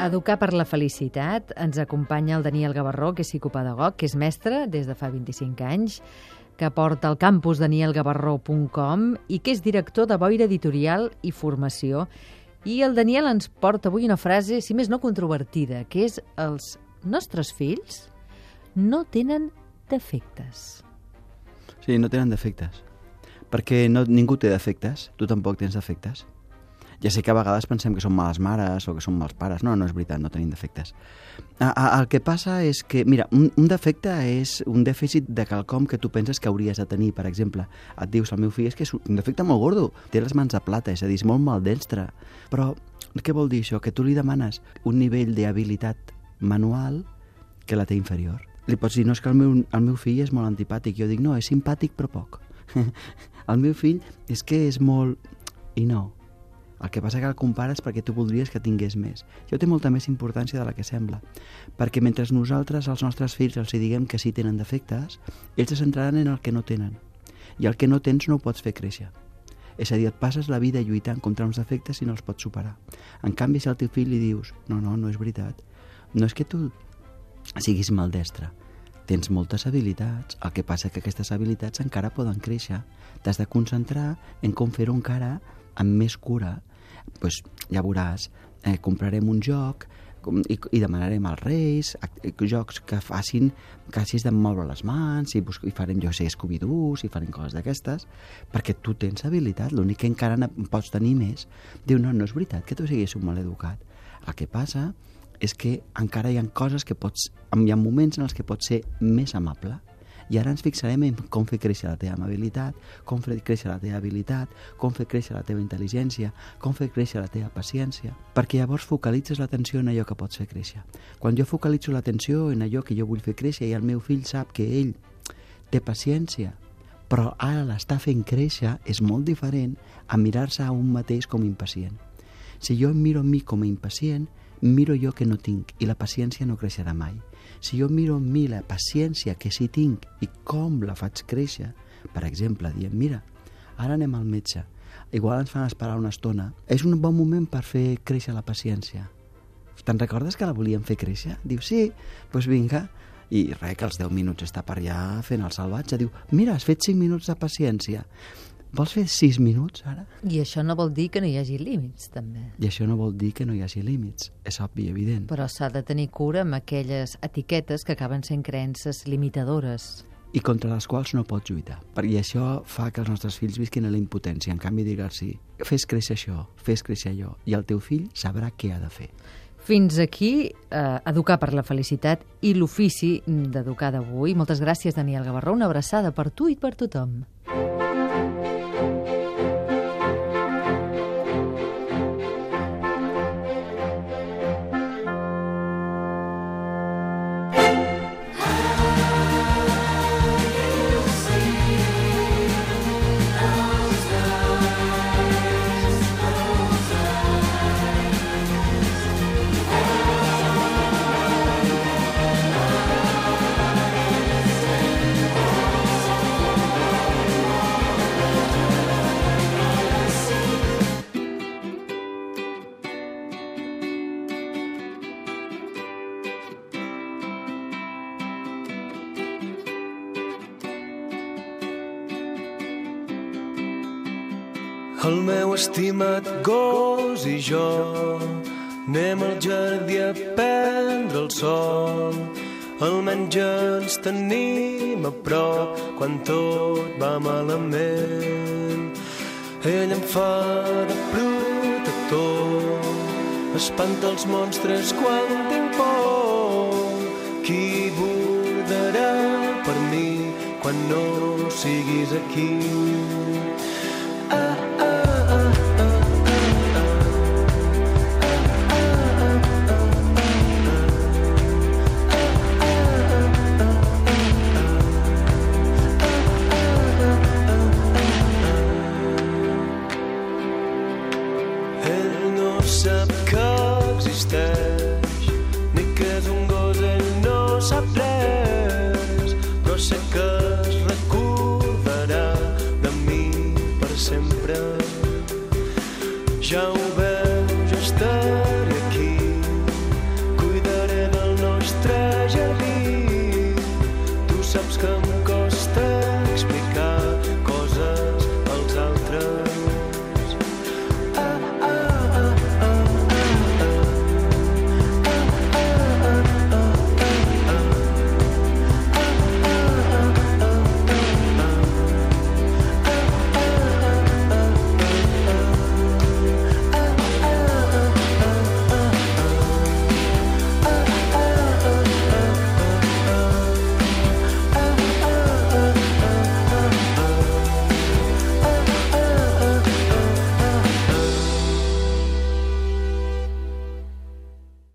Educar per la felicitat. Ens acompanya el Daniel Gavarró, que és psicopedagog, que és mestre des de fa 25 anys, que porta el campus danielgavarró.com i que és director de Boira Editorial i Formació. I el Daniel ens porta avui una frase, si més no controvertida, que és els nostres fills no tenen defectes. Sí, no tenen defectes. Perquè no, ningú té defectes, tu tampoc tens defectes. Ja sé que a vegades pensem que som males mares o que som mals pares. No, no és veritat, no tenim defectes. A, a, el que passa és que, mira, un, un defecte és un dèficit de quelcom que tu penses que hauries de tenir. Per exemple, et dius, el meu fill és que és un defecte molt gordo, té les mans de plata, és a dir, és molt maldestre. Però què vol dir això? Que tu li demanes un nivell d'habilitat manual que la té inferior. Li pots dir, no, és que el meu, el meu fill és molt antipàtic. Jo dic, no, és simpàtic però poc. el meu fill és que és molt... I no, el que passa que el compares perquè tu voldries que tingués més. Això té molta més importància de la que sembla. Perquè mentre nosaltres, als nostres fills, els diguem que sí tenen defectes, ells se centraran en el que no tenen. I el que no tens no ho pots fer créixer. És a dir, et passes la vida lluitant contra uns defectes i no els pots superar. En canvi, si al teu fill li dius no, no, no és veritat, no és que tu siguis maldestre, tens moltes habilitats, el que passa que aquestes habilitats encara poden créixer. T'has de concentrar en com fer-ho encara amb més cura pues, ja veuràs, eh, comprarem un joc i, i demanarem als reis eh, jocs que facin que hagis de moure les mans i, i farem, jo sé, scooby i farem coses d'aquestes perquè tu tens habilitat, l'únic que encara pots tenir més diu, no, no és veritat que tu siguis un maleducat. El que passa és que encara hi ha coses que pots, hi ha moments en els que pots ser més amable i ara ens fixarem en com fer créixer la teva amabilitat, com fer créixer la teva habilitat, com fer créixer la teva intel·ligència, com fer créixer la teva paciència, perquè llavors focalitzes l'atenció en allò que pots fer créixer. Quan jo focalitzo l'atenció en allò que jo vull fer créixer i el meu fill sap que ell té paciència, però ara l'està fent créixer, és molt diferent a mirar-se a un mateix com impacient. Si jo em miro a mi com a impacient, miro jo que no tinc i la paciència no creixerà mai. Si jo miro en mi la paciència que sí tinc i com la faig créixer, per exemple, dient, mira, ara anem al metge, igual ens fan esperar una estona, és un bon moment per fer créixer la paciència. Te'n recordes que la volíem fer créixer? Diu, sí, doncs pues vinga. I res, que als 10 minuts està per allà fent el salvatge. Diu, mira, has fet 5 minuts de paciència. Vols fer 6 minuts, ara? I això no vol dir que no hi hagi límits, també. I això no vol dir que no hi hagi límits. És obvi, evident. Però s'ha de tenir cura amb aquelles etiquetes que acaben sent creences limitadores i contra les quals no pots lluitar. Perquè això fa que els nostres fills visquin a la impotència. En canvi, dir-los, fes créixer això, fes créixer allò, i el teu fill sabrà què ha de fer. Fins aquí, eh, Educar per la Felicitat i l'ofici d'educar d'avui. Moltes gràcies, Daniel Gavarró. Una abraçada per tu i per tothom. El meu estimat gos i jo anem al jardí a prendre el sol. Almenys ens tenim a prop quan tot va malament. Ell em fa de protector, espanta els monstres quan tinc por. Qui bordarà per mi quan no siguis aquí?